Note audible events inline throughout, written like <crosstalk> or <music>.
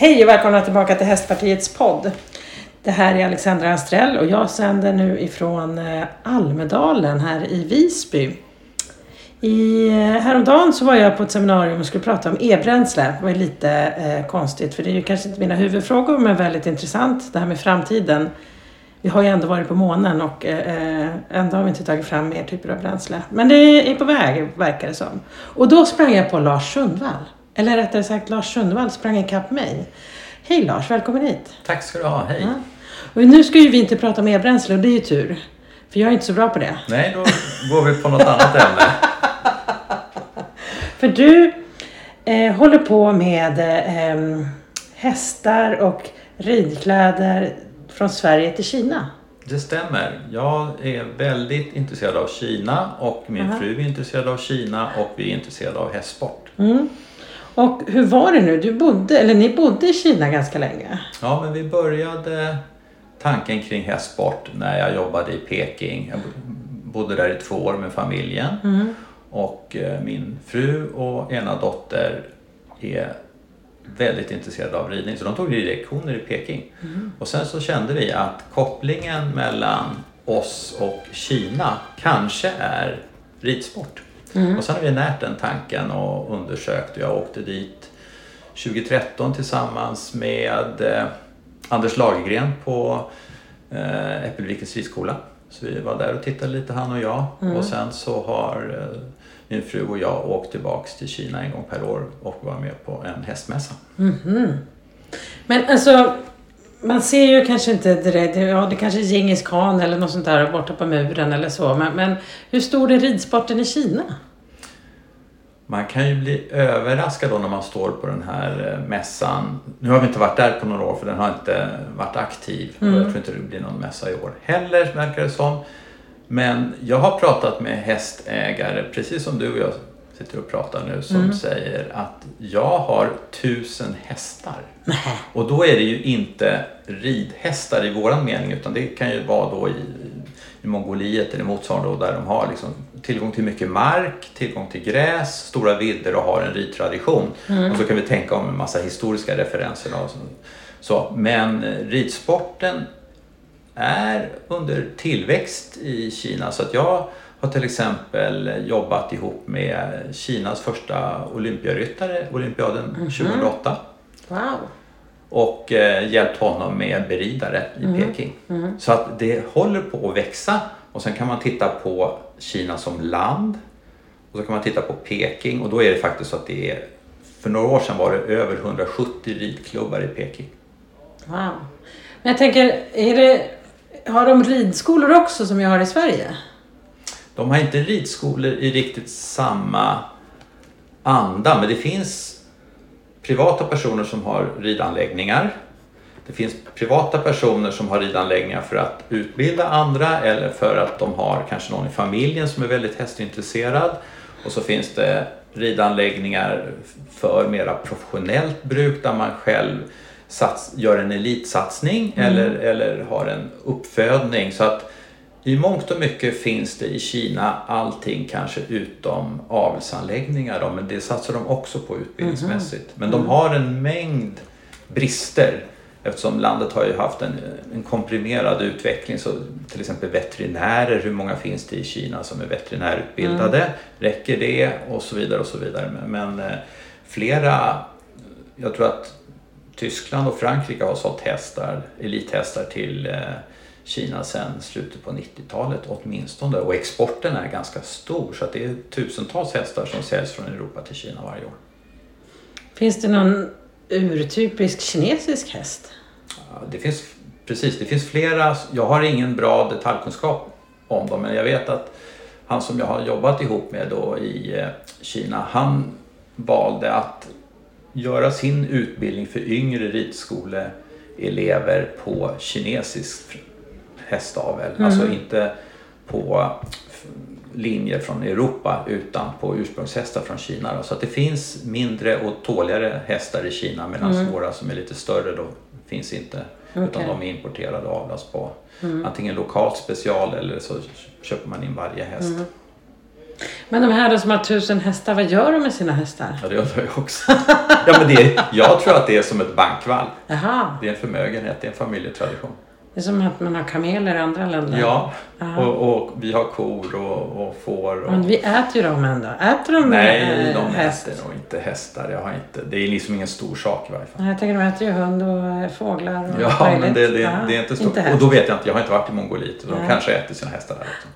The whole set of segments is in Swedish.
Hej och välkomna tillbaka till Hästpartiets podd. Det här är Alexandra Anstrell och jag sänder nu ifrån eh, Almedalen här i Visby. I, eh, häromdagen så var jag på ett seminarium och skulle prata om e-bränsle. Det var lite eh, konstigt för det är ju kanske inte mina huvudfrågor men väldigt intressant det här med framtiden. Vi har ju ändå varit på månen och eh, eh ändå har vi inte tagit fram mer typer av bränsle. Men det är på väg verkar det som. Och då sprang jag på Lars Sundvall. Eller rättare sagt Lars Sundvall sprang ikapp mig. Hej Lars, välkommen hit. Tack ska du ha, hej. Ja. Och nu ska ju vi inte prata om e-bränsle och det är ju tur. För jag är inte så bra på det. Nej, då går vi på något annat ämne. <laughs> För du eh, håller på med eh, hästar och ridkläder från Sverige till Kina. Det stämmer. Jag är väldigt intresserad av Kina och min -huh. fru är intresserad av Kina och vi är intresserade av hästsport. Mm. Och hur var det nu? Du bodde, eller ni bodde i Kina ganska länge? Ja, men vi började tanken kring hästsport när jag jobbade i Peking. Jag bodde där i två år med familjen. Mm. Och eh, min fru och ena dotter är väldigt intresserade av ridning så de tog ridlektioner i Peking. Mm. Och sen så kände vi att kopplingen mellan oss och Kina kanske är ridsport. Mm. Och sen har vi närt den tanken och undersökt. Jag åkte dit 2013 tillsammans med eh, Anders Lagergren på eh, Äppelvikens ridskola. Så vi var där och tittade lite han och jag. Mm. Och sen så har eh, min fru och jag åkt tillbaks till Kina en gång per år och var med på en hästmässa. Mm. Men alltså man ser ju kanske inte direkt, ja det kanske är Djingis khan eller något sånt där borta på muren eller så. Men, men hur stor är ridsporten i Kina? Man kan ju bli överraskad då när man står på den här eh, mässan. Nu har vi inte varit där på några år för den har inte varit aktiv. Mm. Och jag tror inte det blir någon mässa i år heller verkar det som. Men jag har pratat med hästägare, precis som du och jag sitter och pratar nu, som mm. säger att jag har tusen hästar. Och då är det ju inte ridhästar i våran mening utan det kan ju vara då i, i Mongoliet eller motsvarande där de har liksom tillgång till mycket mark, tillgång till gräs, stora vidder och har en ridtradition. Mm. Och så kan vi tänka om en massa historiska referenser. Och så. så. Men ridsporten är under tillväxt i Kina så att jag har till exempel jobbat ihop med Kinas första olympiaryttare, olympiaden mm -hmm. 2008. Wow. Och eh, hjälpt honom med beridare i mm. Peking. Mm. Så att det håller på att växa och sen kan man titta på Kina som land och så kan man titta på Peking och då är det faktiskt så att det är för några år sedan var det över 170 ridklubbar i Peking. Wow. Men jag tänker, är det, har de ridskolor också som jag har i Sverige? De har inte ridskolor i riktigt samma anda men det finns privata personer som har ridanläggningar. Det finns privata personer som har ridanläggningar för att utbilda andra eller för att de har kanske någon i familjen som är väldigt hästintresserad. Och så finns det ridanläggningar för mera professionellt bruk där man själv sats, gör en elitsatsning mm. eller, eller har en uppfödning. Så att i mångt och mycket finns det i Kina allting kanske utom avelsanläggningar då, men det satsar de också på utbildningsmässigt. Mm. Men de mm. har en mängd brister eftersom landet har ju haft en, en komprimerad utveckling. Så till exempel veterinärer, hur många finns det i Kina som är veterinärutbildade? Mm. Räcker det? Och så vidare och så vidare. Men, men eh, flera, jag tror att Tyskland och Frankrike har sålt hästar, elithästar till eh, Kina sedan slutet på 90-talet åtminstone och exporten är ganska stor så att det är tusentals hästar som säljs från Europa till Kina varje år. Finns det någon urtypisk kinesisk häst? Det finns, precis, det finns flera. Jag har ingen bra detaljkunskap om dem men jag vet att han som jag har jobbat ihop med då i eh, Kina han valde att göra sin utbildning för yngre ridskoleelever på kinesisk hästavel. Mm. Alltså inte på linjer från Europa utan på ursprungshästar från Kina. Så att det finns mindre och tåligare hästar i Kina medan mm. våra som är lite större då finns inte. Okay. Utan de är importerade och avlas på mm. antingen lokalt special eller så köper man in varje häst. Mm. Men de här då som har tusen hästar, vad gör de med sina hästar? Ja, det undrar jag också. ja, men det är, jag tror att det är som ett bankvalv. Jaha, Det är en förmögenhet, det är en familjetradition. Det är som att man har kameler i andra länder. Ja, och, och vi har kor och, och får. Och... Men vi äter ju dem ändå. Äter de Nej, eh, de häst? äter nog inte hästar. Jag har inte, det är liksom ingen stor sak i varje fall. Nej, Jag tänker de äter ju hund och eh, fåglar och Ja, möjligt. men det, det, det är inte stort. Inte och häst. då vet jag inte, jag har inte varit i Mongoliet. De Nej. kanske äter sina hästar där också.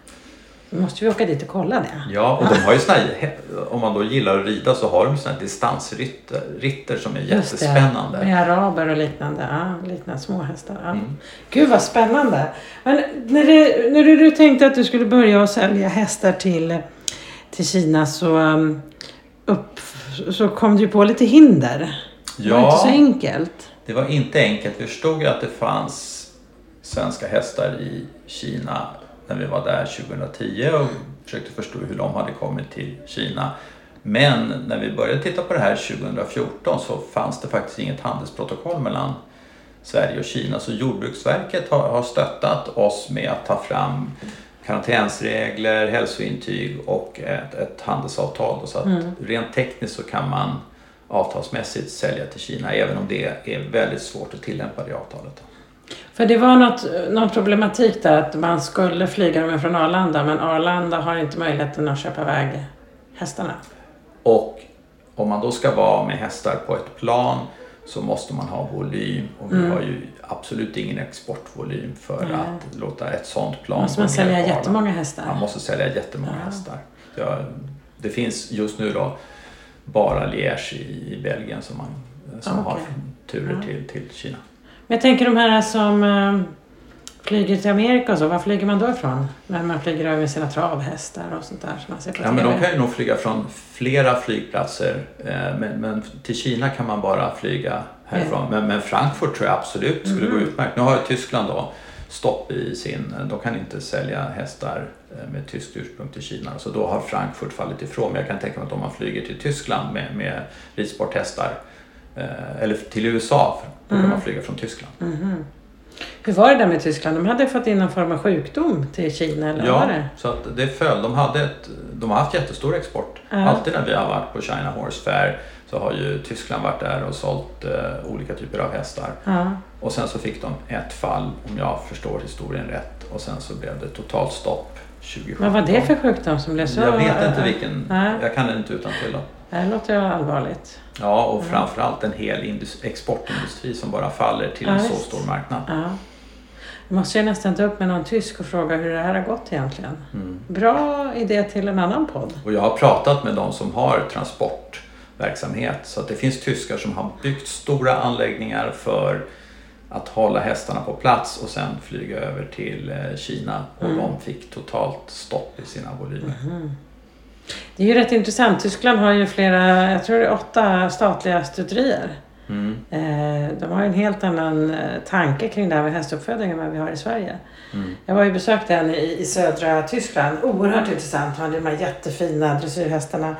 Måste vi åka dit och kolla det. Ja, och de har ju såna här, om man då gillar att rida så har de såna här distansritter ritter som är Just det, jättespännande. med araber och liknande. Ja, liknande små hästar. Ja. Mm. Gud vad spännande. Men när, det, när du, du tänkte att du skulle börja sälja hästar till, till Kina så, um, upp, så kom du på lite hinder. Det var inte så Ja, enkelt. det var inte enkelt. Vi förstod ju att det fanns svenska hästar i Kina när vi var där 2010 och försökte förstå hur de hade kommit till Kina. Men när vi började titta på det här 2014 så fanns det faktiskt inget handelsprotokoll mellan Sverige och Kina. Så Jordbruksverket har, har stöttat oss med att ta fram karantänsregler, hälsointyg och ett, ett handelsavtal. Då, så att rent tekniskt så kan man avtalsmässigt sälja till Kina även om det är väldigt svårt att tillämpa det avtalet. För det var något, någon problematik där att man skulle flyga dem från Arlanda men Arlanda har inte möjligheten att köpa iväg hästarna. Och om man då ska vara med hästar på ett plan så måste man ha volym och vi har ju absolut ingen exportvolym för Mm. Nej. att låta ett sånt plan måste man sälja jättemånga hästar. Man måste sälja jättemånga Ja. hästar. Ja, det finns just nu då bara Liège i, i Belgien som, man, som Ah, har turer Ja. till, till Kina. Jag tänker de här som eh, flyger till Amerika och så, var flyger man då ifrån? När man flyger över med sina travhästar och sånt där som man ser på Ja, men de kan ju nog flyga från flera flygplatser. eh, Men, men till Kina kan man bara flyga härifrån. Men, men Frankfurt tror jag absolut skulle gå utmärkt. Nu har ju Tyskland då stopp i sin... De kan inte sälja hästar eh, med tyskt ursprung till Kina. Så då har Frankfurt fallit ifrån. Men jag kan tänka mig att om man flyger till Tyskland med, med ridsporthästar eller till USA, då kan man flyga från Tyskland. Mhm. Hur var det där med Tyskland? De hade fått in någon form av sjukdom till Kina eller vad var Ja, det? så att det föll. De, hade ett, de har haft jättestor export. Ja. Alltid när vi har varit på China Horse Fair så har ju Tyskland varit där och sålt eh, olika typer av hästar. Ja. Och sen så fick de ett fall, om jag förstår historien rätt, och sen så blev det totalt stopp 2017. Vad var det för sjukdom som blev så... Jag vet inte vilken, Nej. jag kan den inte utan till. Det låter allvarligt. Ja, och framförallt en hel indus- exportindustri som bara faller till Ja, en så stor marknad. Ja. Jag måste ju nästan ta upp med någon tysk och fråga hur det här har gått egentligen. Mm. Bra idé till en annan podd. Och jag har pratat med de som har transportverksamhet så att det finns tyskar som har byggt stora anläggningar för att hålla hästarna på plats och sen flyga över till eh, Kina och Mm. de fick totalt stopp i sina volymer. Det är ju rätt intressant. Tyskland har ju flera, jag tror det är åtta statliga stuterier. Mm. Eh, De har en helt annan eh, tanke kring det här med hästuppfödning än vad vi har i Sverige. Mm. Jag var ju besökt en i, i södra Tyskland. Oerhört intressant. De hade de här jättefina dressyrhästarna.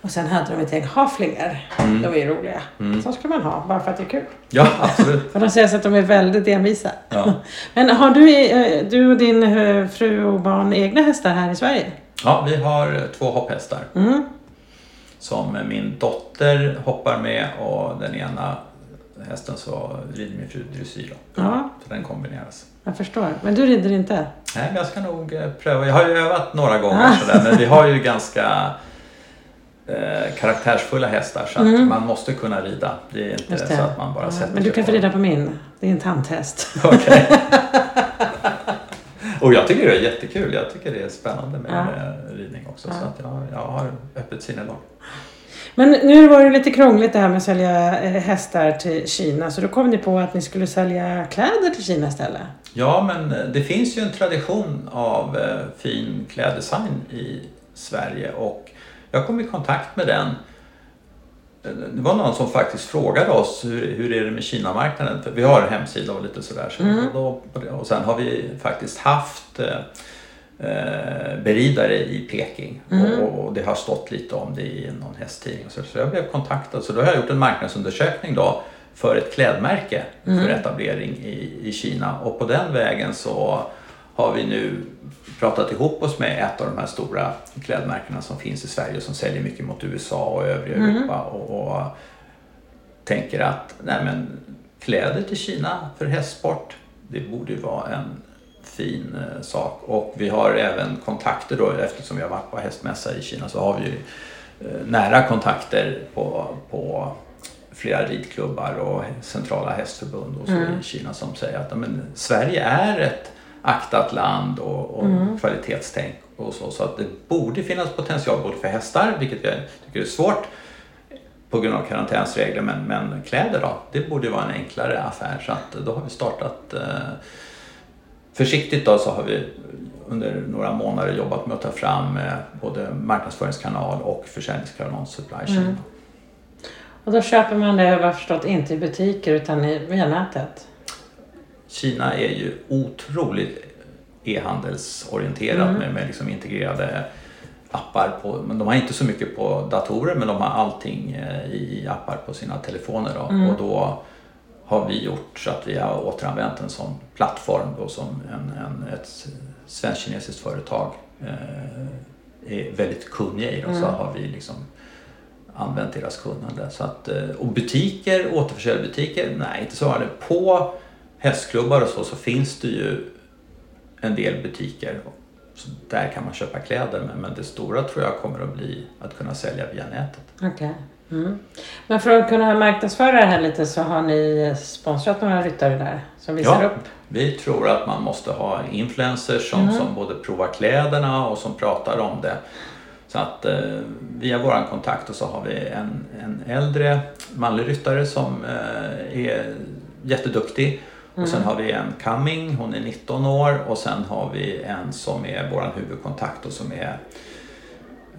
Och sen hade de ett gäng haflinger. Mm. De är ju roliga. Mm. Så ska man ha, bara för att det är kul. Ja, absolut. <laughs> För de säger så att de är väldigt envisa. Ja. <laughs> Men har du, eh, du och din fru och barn egna hästar här i Sverige? Ja, vi har två hopphästar Mm. som min dotter hoppar med och den ena hästen så rider min fru dressyr. Ja. Så den kombineras. Jag förstår. Men du rider inte? Nej, men jag ska nog eh, pröva. Jag har ju övat några gånger Ah. sådär, men vi har ju ganska eh, karaktärsfulla hästar så att Mm. man måste kunna rida. Det är inte det. så att man bara Ja, sätter Men du kan få rida på min. Det är en tanthäst. Okej. <laughs> Och jag tycker det är jättekul. Jag tycker det är spännande med, Ja. med ridning också. Så Ja. att jag, jag har öppet sinnelag. Men nu var det lite krångligt det här med att sälja eh, hästar till Kina. Så då kom ni på att ni skulle sälja kläder till Kina istället. Ja, men eh, det finns ju en tradition av eh, fin kläddesign i Sverige och jag kom i kontakt med den. Det var någon som faktiskt frågade oss hur, hur är det med Kina-marknaden? För vi har en hemsida och lite sådär. Så Mm. då, och sen har vi faktiskt haft eh, beridare i Peking Mm. och, och det har stått lite om det i någon hästtidning. Så, så jag blev kontaktad. Så då har jag gjort en marknadsundersökning då för ett klädmärke Mm. för etablering i, i Kina och på den vägen så har vi nu pratat ihop oss med ett av de här stora klädmärkena som finns i Sverige och som säljer mycket mot USA och övriga Mm. Europa. Och, och tänker att nej men, kläder till Kina för hästsport, det borde ju vara en fin eh, sak. Och vi har även kontakter då, eftersom vi har varit på hästmässa i Kina så har vi ju eh, nära kontakter på, på flera ridklubbar och centrala hästförbund och så Mm. i Kina som säger att men, Sverige är ett aktat land och, och Mm. kvalitetstänk och så. Så att det borde finnas potential både för hästar, vilket jag tycker är svårt på grund av karantänsregler, men, men kläder då, det borde vara en enklare affär. Så att då har vi startat eh, Försiktigt då så har vi under några månader jobbat med att ta fram eh, både marknadsföringskanal och försäljningskanal supply chain. Mm. Och då köper man det, vad jag förstått, inte i butiker utan i, via nätet? Kina är ju otroligt e-handelsorienterat Mm. med, med liksom integrerade appar. På, men de har inte så mycket på datorer men de har allting eh, i appar på sina telefoner. Då. Mm. Och då har vi gjort så att vi har återanvänt en sån plattform då som en, en, ett svenskt-kinesiskt företag eh, är väldigt kunniga i. Då, Så Mm. har vi liksom använt deras kunnande. Så att, eh, och butiker, återförsäljarbutiker, nej inte så. På hästklubbar och så, så finns det ju en del butiker. Så där kan man köpa kläder men, men det stora tror jag kommer att bli att kunna sälja via nätet. Okej. Mm. Men för att kunna marknadsföra det här lite så har ni sponsrat några ryttare där som visar Ja. upp? Vi tror att man måste ha influencers som, Mm. som både provar kläderna och som pratar om det. Så att eh, via våran kontakt så har vi en, en äldre manlig ryttare som eh, är jätteduktig. Och sen har vi en coming, hon är 19 år och sen har vi en som är våran huvudkontakt och som är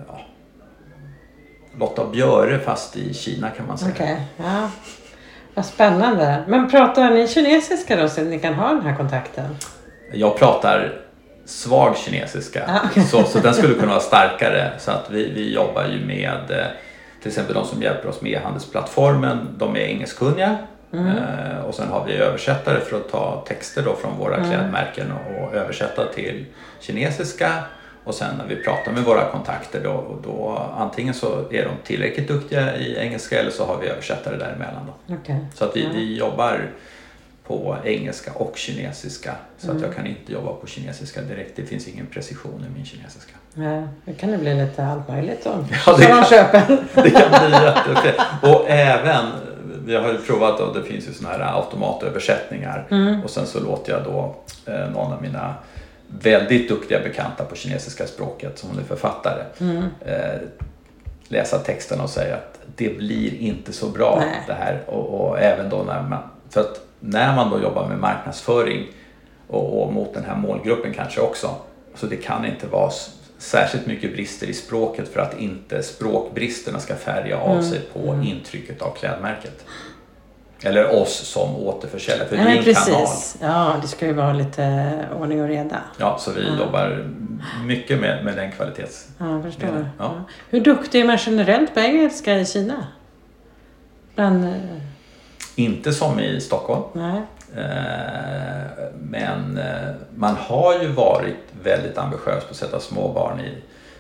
ja, Lotta Björe fast i Kina kan man säga. Okej, ja. Vad spännande. Men pratar ni kinesiska då så att ni kan ha den här kontakten? Jag pratar svag kinesiska, Ja. så, så den skulle kunna vara starkare. Så att vi, vi jobbar ju med eh, till exempel de som hjälper oss med e-handelsplattformen, de är engelskkunniga. Mm. Eh, och sen har vi översättare för att ta texter då från våra Mm. klädmärken och, och översätta till kinesiska. Och sen när vi pratar med våra kontakter då, då antingen så är de tillräckligt duktiga i engelska eller så har vi översättare däremellan. Då. Okej. Så att vi, Ja. vi jobbar på engelska och kinesiska. Så Mm. att jag kan inte jobba på kinesiska direkt. Det finns ingen precision i min kinesiska. Ja, det kan det bli lite allt möjligt då. Ja, det kan- köper. <laughs> Det kan bli jättefint. Och även, vi har ju provat och det finns ju sådana här automatöversättningar. Mm. Och sen så låter jag då eh, någon av mina väldigt duktiga bekanta på kinesiska språket, som hon är författare, Mm. eh, läsa texten och säga att det blir inte så bra Nej. det här. Och, och även då när man, för att när man då jobbar med marknadsföring och, och mot den här målgruppen kanske också, så det kan inte vara särskilt mycket brister i språket för att inte språkbristerna ska färga av Mm. sig på intrycket av klädmärket. Eller oss som återförsäljare, för Nej, vi är en kanal. Ja, det ska ju vara lite ordning och reda. Ja, så vi Mm. jobbar mycket med, med den kvalitets... Ja, jag förstår. Ja. Ja. Hur duktig är man generellt på engelska i Kina? Bland... eh, Inte som i Stockholm. Nej. Eh, Men eh, man har ju varit väldigt ambitiös på att sätta små barn i,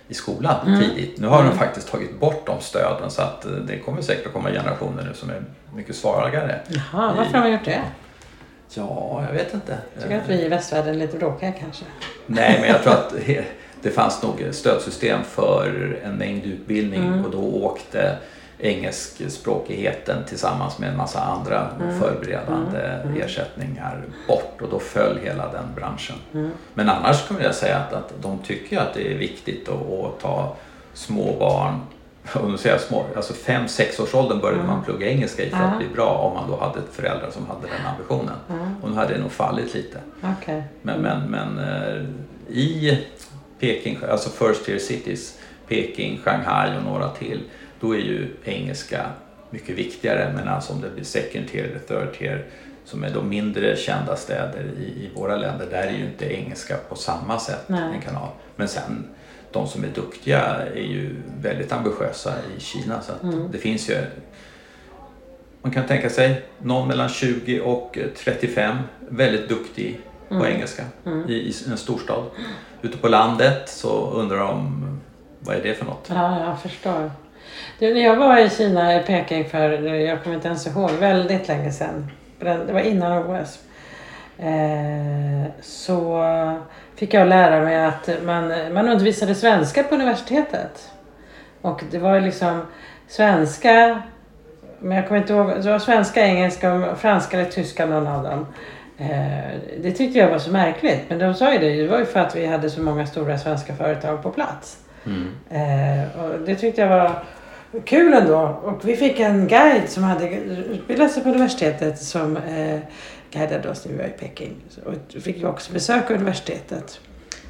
i skolan Mm. tidigt. Nu har Mm. de faktiskt tagit bort de stöden så att eh, det kommer säkert att komma generationer nu som är mycket svagare. Jaha, varför har man gjort det? Ja, jag vet inte. Tycker att vi i västvärlden är lite bråkiga kanske? Nej, men jag tror att <laughs> det fanns nog stödsystem för en mängd utbildning Mm. och då åkte engelskspråkigheten tillsammans med en massa andra Mm. förberedande Mm. Mm. ersättningar bort och då föll hela den branschen. Mm. Men annars skulle jag säga att, att de tycker att det är viktigt att, att ta små barn och nu säger små, alltså 5-6 års åldern började Mm. man plugga engelska i för att bli bra om man då hade föräldrar som hade den ambitionen. Och nu hade det nog fallit lite. Okej. Men, men, men eh, i Peking, alltså first tier cities, Peking, Shanghai och några till, då är ju engelska mycket viktigare. Men alltså om det blir second tier eller third tier, som är då mindre kända städer i, i våra länder, där är ju inte engelska på samma sätt Nej. en kanal. Men sen de som är duktiga är ju väldigt ambitiösa i Kina. Så att Mm. det finns ju man kan tänka sig någon mellan 20 och 35, väldigt duktig på engelska i, i en storstad. Ute på landet så undrar de vad är det för något? Ja, jag förstår. Du, när jag var i Kina, i Peking för, jag kommer inte ens ihåg, väldigt länge sedan. Det var innan OS. Eh, så fick jag lära mig att man, man undervisade svenska på universitetet. Och det var liksom svenska, men jag kommer inte ihåg, det var svenska, engelska, franska eller tyska någon av dem. Eh, det tyckte jag var så märkligt. Men de sa ju det, det var ju för att vi hade så många stora svenska företag på plats. Mm. Eh, och det tyckte jag var kul ändå. Och vi fick en guide som hade utbildat sig på universitetet som eh, guidade oss när vi var i Peking. Och då fick vi också besöka universitetet.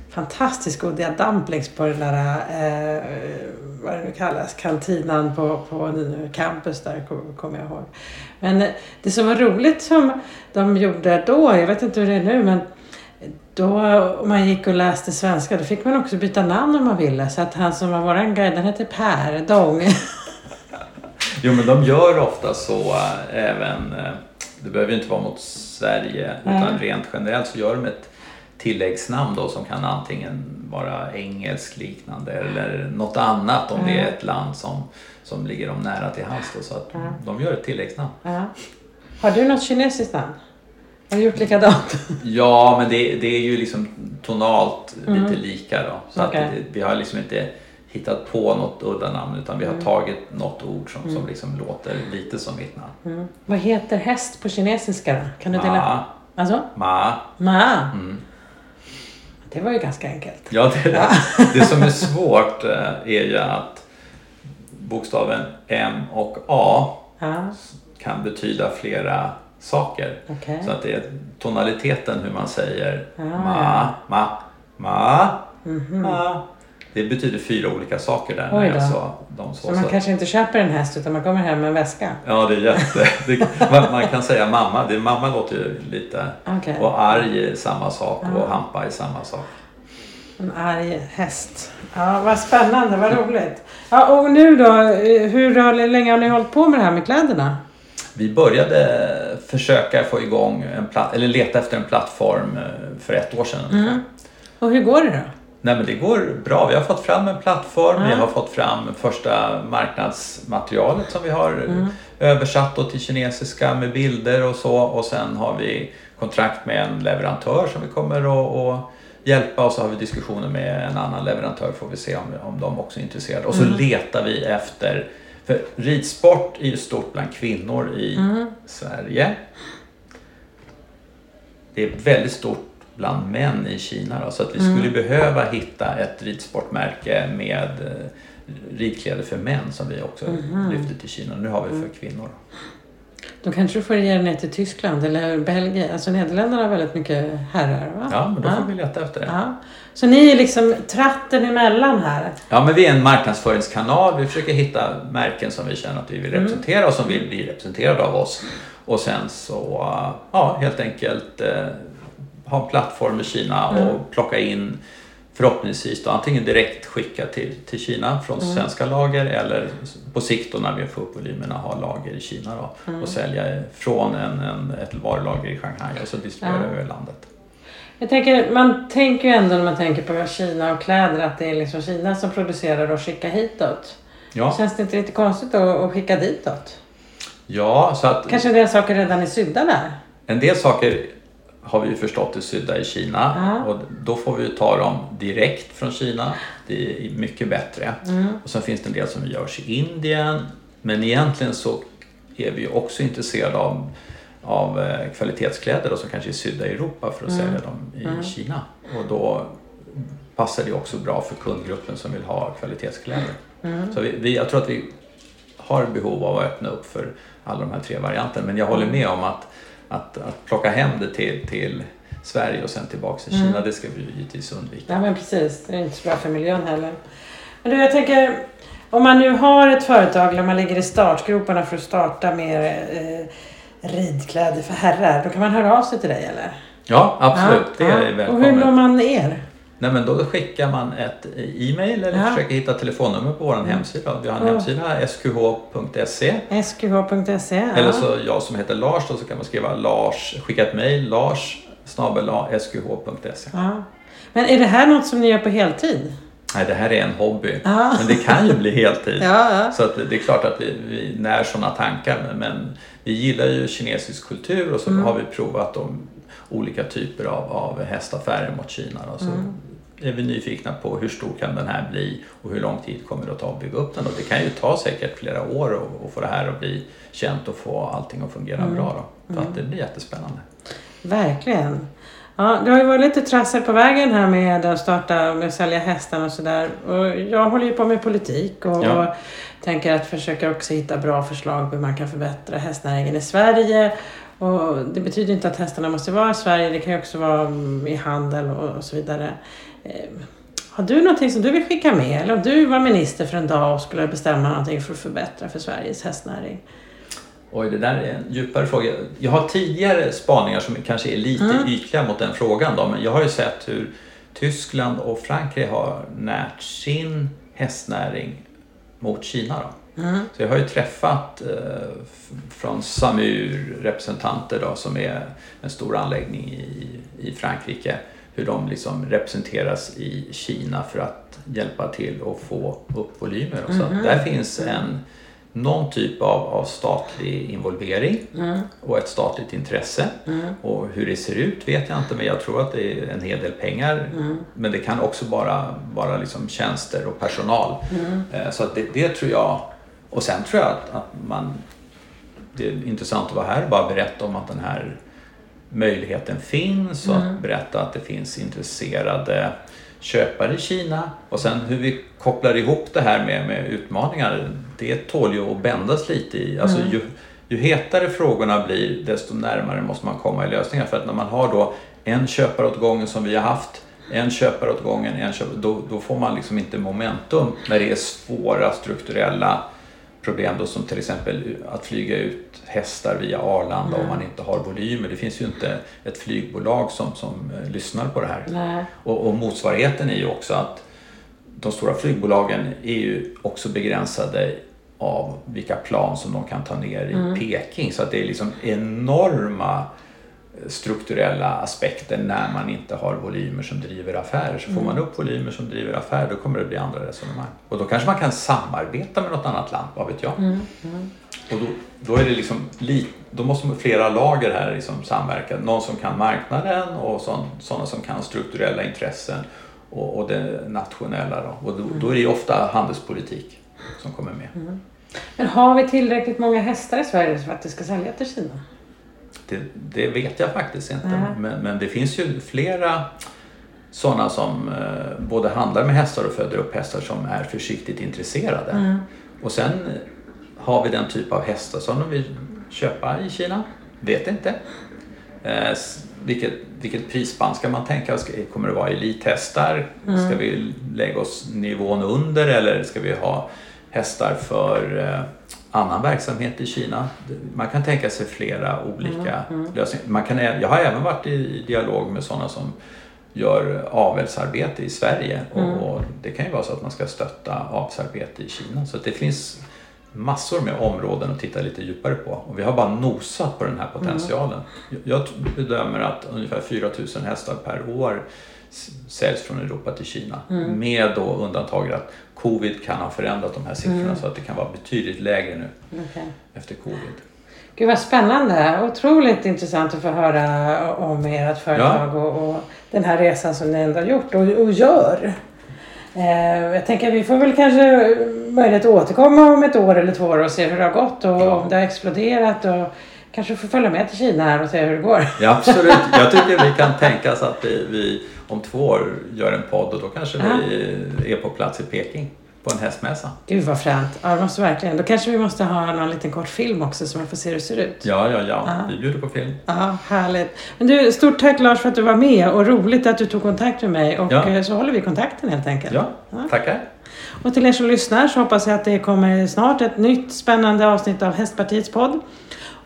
Fantastiskt goda dumplings på den där, eh, vad det nu kallas, kantinan på, på campus där kommer jag ihåg. Men eh, det som var roligt som de gjorde då, jag vet inte hur det är nu, men då om man gick och läste svenska då fick man också byta namn om man ville. Så att han som var våran guide, han hette Per Dong. <laughs> Jo men de gör ofta så äh, även, äh, det behöver ju inte vara mot Sverige Nej. utan rent generellt så gör de ett tilläggsnamn då som kan antingen vara engelsk liknande eller något annat om det är ett land som, som ligger dem nära till hands. då. Så att de gör ett tilläggsnamn. Ja. Har du något kinesiskt namn? Har du gjort likadant? Ja, men det, det är ju liksom tonalt lite lika då. Så Mm. Okej. att det, vi har liksom inte hittat på något udda namn utan vi Mm. har tagit något ord som, som liksom låter lite som mitt namn. Mm. Vad heter häst på kinesiska då? Kan du dela? Ma, Alltså? ma. Ma. Mm. Det var ju ganska enkelt. Ja, det, det. <laughs> det som är svårt eh, är ju att bokstaven M och A Ja, kan betyda flera saker. okej. Så att det är tonaliteten hur man säger Ah, ma, ma, ma, Mhm. ma. Det betyder fyra olika saker där. När jag sa de så. Så man Så- kanske inte köper en häst utan man kommer hem med en väska? Ja, det är jätte... Det, man, man kan säga mamma. Det, mamma låter ju lite... Okej. Och arg är samma sak och Ah. hampa är samma sak. En arg häst. Ja, vad spännande, vad roligt. Ja, och nu då, eh, hur har- länge har ni hållit på med det här med kläderna? Vi började försöka få igång en platt, eller leta efter en plattform eh, för ett år sedan. Mm. Och hur går det då? Nej men det går bra. Vi har fått fram en plattform. Vi Mm. har fått fram första marknadsmaterialet som vi har Mm. översatt till kinesiska med bilder och så. Och sen har vi kontrakt med en leverantör som vi kommer att att hjälpa och så har vi diskussioner med en annan leverantör får vi se om, om de också är intresserade. Och så Mm. letar vi efter, för ridsport är ju stort bland kvinnor i Mm. Sverige. Det är väldigt stort bland män i Kina då, så att vi Mm. skulle behöva hitta ett ridsportmärke med eh, ridkläder för män som vi också Mhm. lyfter till Kina. Nu har vi Mm. för kvinnor. Då kanske du får ge ner till Tyskland eller Belgien. Alltså Nederländerna har väldigt mycket herrar va? Ja, men då får vi leta efter det. Ja. Så ni är liksom tratten emellan här? Ja, men vi är en marknadsföringskanal. Vi försöker hitta märken som vi känner att vi vill Mm. representera och som vill bli representerade av oss. Och sen så, eh, ja, helt enkelt eh, ha en plattform i Kina Mm. och plocka in förhoppningsvis då, antingen direkt skicka till, till Kina från Mm. svenska lager eller på sikt då när vi får upp volymerna ha lager i Kina då Mm. och sälja från en, en, ett varulager i Shanghai och så distribuera Ja. över landet. Jag tänker, man tänker ju ändå när man tänker på Kina och kläder att det är liksom Kina som producerar och skickar hitåt. Ja, Känns det inte lite konstigt att, att skicka ditåt? ja så att Kanske en del saker redan är sydda där? En del saker har vi ju förstått är sydda i Kina Ja. och då får vi ta dem direkt från Kina. Det är mycket bättre. Mm. Och sen finns det en del som görs i Indien. Men egentligen så är vi ju också intresserade av, av eh, kvalitetskläder då, som kanske är sydda i Europa för att Mm. sälja dem i Mm. Kina. Och då passar det också bra för kundgruppen som vill ha kvalitetskläder. Mm. Så vi, vi, jag tror att vi har behov av att öppna upp för alla de här tre varianterna. Men jag håller med om att, att, att plocka hem det till, till Sverige och sen tillbaka till Kina, Mm. det ska vi givetvis undvika. Ja men precis, det är inte så bra för miljön heller. Men du, jag tänker, om man nu har ett företag eller man ligger i startgroparna för att starta mer eh, ridkläder för herrar, då kan man höra av sig till dig eller? Ja, absolut. Ja, det är ja. Och hur välkommet. når man er? Nej, men då skickar man ett e-mail eller Ja. försöker hitta telefonnummer på vår Mm. hemsida. Vi har en Ja. hemsida, skh.se. skh.se? Ja. Eller så jag som heter Lars, då, så kan man skriva Lars, skicka ett mejl, Lars snabel skh.se. Ja. Men är det här något som ni gör på heltid? Nej, det här är en hobby. Ja. Men det kan ju bli heltid. <laughs> Ja, ja. Så att det är klart att vi, vi när sådana tankar. Men, vi gillar ju kinesisk kultur och så Mm. har vi provat de olika typer av, av hästaffärer mot Kina. Och så Mm. är vi nyfikna på hur stor kan den här bli och hur lång tid kommer det att ta att bygga upp den. Och det kan ju ta säkert flera år att få det här att bli känt och få allting att fungera Mm. bra. Då. Så att det blir jättespännande. Verkligen. Ja, det har ju varit lite trassel på vägen här med att starta med att sälja hästar och sådär. Jag håller ju på med politik och, Ja. och tänker att försöka också hitta bra förslag på hur man kan förbättra hästnäringen i Sverige. Och det betyder inte att hästarna måste vara i Sverige, det kan ju också vara mm, i handel och, och så vidare. Eh, Har du någonting som du vill skicka med? Eller om du var minister för en dag och skulle bestämma någonting för att förbättra för Sveriges hästnäring? Oj, det där är en djupare fråga. Jag har tidigare spaningar som kanske är lite Mm. ytliga mot den frågan. Då, men jag har ju sett hur Tyskland och Frankrike har närt sin hästnäring mot Kina. Då. Mm. Så jag har ju träffat eh, från Samur representanter då, som är en stor anläggning i, i Frankrike. Hur de liksom representeras i Kina för att hjälpa till att få upp volymer. Och så Mhm. där finns en, någon typ av, av statlig involvering Mm. och ett statligt intresse. Mm. Och hur det ser ut vet jag inte men jag tror att det är en hel del pengar. Mm. Men det kan också vara, vara liksom tjänster och personal. Mm. Eh, Så att det, det tror jag. Och sen tror jag att, att man... Det är intressant att vara här och bara berätta om att den här möjligheten finns och Mm. att berätta att det finns intresserade köpare i Kina. Och sen hur vi kopplar ihop det här med, med utmaningar, det tål ju att bändas lite i. Alltså Mm. ju, ju hetare frågorna blir desto närmare måste man komma i lösningar. För att när man har då en köpare åt gången som vi har haft, en köpare åt gången, en köpare, då, då får man liksom inte momentum när det är svåra strukturella problem då som till exempel att flyga ut hästar via Arlanda om man inte har volymer. Det finns ju inte ett flygbolag som, som eh, lyssnar på det här. Nej. Och, och motsvarigheten är ju också att de stora flygbolagen är ju också begränsade av vilka plan som de kan ta ner i Peking. Så att det är liksom enorma strukturella aspekter när man inte har volymer som driver affärer. Så får man upp volymer som driver affärer då kommer det bli andra resonemang. Och då kanske man kan samarbeta med något annat land, vad vet jag. Mm. Mm. Och då, då, är det liksom li, då måste flera lager här liksom samverka. Någon som kan marknaden och sådana som kan strukturella intressen och, och det nationella. Då. Och då, då är det ofta handelspolitik som kommer med. Men har vi tillräckligt många hästar i Sverige för att det ska sälja till Kina? Det, det vet jag faktiskt inte. Nej. Men, men det finns ju flera sådana som eh, både handlar med hästar och föder upp hästar som är försiktigt intresserade. Mm. Och sen har vi den typ av hästar som de vill köpa i Kina. Vet inte. Eh, vilket, vilket prisspann ska man tänka? Ska, kommer det vara elithästar? Mm. Ska vi lägga oss nivån under eller ska vi ha hästar för eh, annan verksamhet i Kina? Man kan tänka sig flera olika Mm, lösningar. Man kan, jag har även varit i dialog med sådana som gör avelsarbete i Sverige och, Mm. och det kan ju vara så att man ska stötta avelsarbete i Kina. Så det finns massor med områden att titta lite djupare på och vi har bara nosat på den här potentialen. Jag- Jag bedömer att ungefär 4000 hästar per år säljs från Europa till Kina Mm. med då undantaget att covid kan ha förändrat de här siffrorna Mm. så att det kan vara betydligt lägre nu Okej. efter covid. Gud vad spännande. Otroligt intressant att få höra om ert företag och, och den här resan som ni ändå har gjort och, och gör. Eh, jag tänker vi får väl kanske möjlighet att återkomma om ett år eller två år och se hur det har gått och Ja. om det har exploderat och kanske få följa med till Kina här och se hur det går. Ja, absolut. Jag tycker vi kan tänka oss att vi, vi om två år gör en podd och då kanske vi är på plats i Peking på en hästmässa. Gud vad fränt. Ja, det måste verkligen. Då kanske vi måste ha någon liten kort film också så man får se hur det ser ut. Ja, ja, ja. Ja. Vi bjuder på film. Ja, härligt. Men du, stort tack Lars för att du var med och roligt att du tog kontakt med mig och Ja. eh, så håller vi kontakten helt enkelt. Ja, Ja. tackar. Och till er som lyssnar så hoppas jag att det kommer snart ett nytt spännande avsnitt av Hästpartiets podd.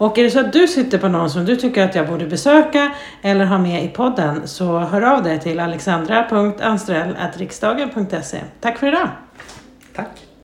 Och är det så att du sitter på någon som du tycker att jag borde besöka eller ha med i podden så hör av dig till alexandra.anstrell.riksdagen.se. Tack för idag! Tack.